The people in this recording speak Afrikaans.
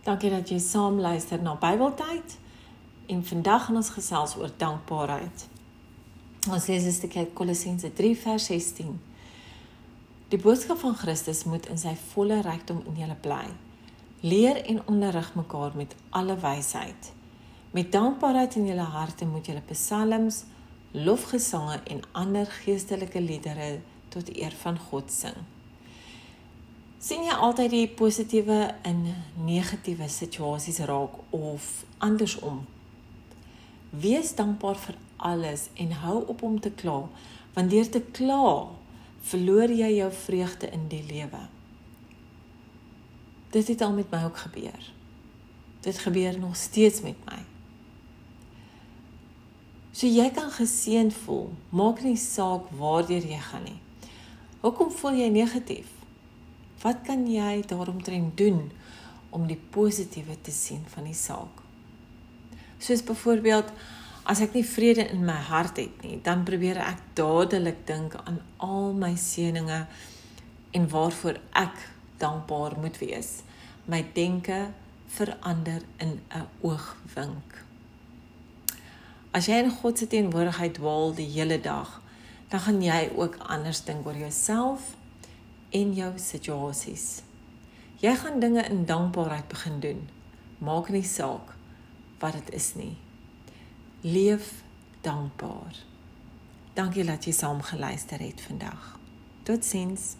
Dankie dat jy saam luister na Bybeltyd. En vandag gaan ons gesels oor dankbaarheid. Ons lees stukkie uit Kolossense 3 vers 16. Die boodskap van Christus moet in sy volle rykdom in julle bly. Leer en onderrig mekaar met alle wysheid. Met dankbaarheid in julle harte moet julle psalms, lofgesange en ander geestelike liedere tot eer van God sing sien jy altyd die positiewe in negatiewe situasies raak of andersom? Wees dankbaar vir alles en hou op om te kla, want deur te kla, verloor jy jou vreugde in die lewe. Dit het al met my ook gebeur. Dit gebeur nog steeds met my. So jy kan geseënd voel, maak nie saak waartoe jy gaan nie. Hoekom voel jy negatief? Wat kan jy daaromtrent doen om die positiewe te sien van die saak? Soos byvoorbeeld as ek nie vrede in my hart het nie, dan probeer ek dadelik dink aan al my seënings en waarvoor ek dankbaar moet wees. My denke verander in 'n oogwink. As jy in God se teenwoordigheid waal die hele dag, dan gaan jy ook anders dink oor jouself en jou situasies. Jy gaan dinge in dankbaarheid begin doen. Maak nie saak wat dit is nie. Leef dankbaar. Dankie dat jy saam geluister het vandag. Totsiens.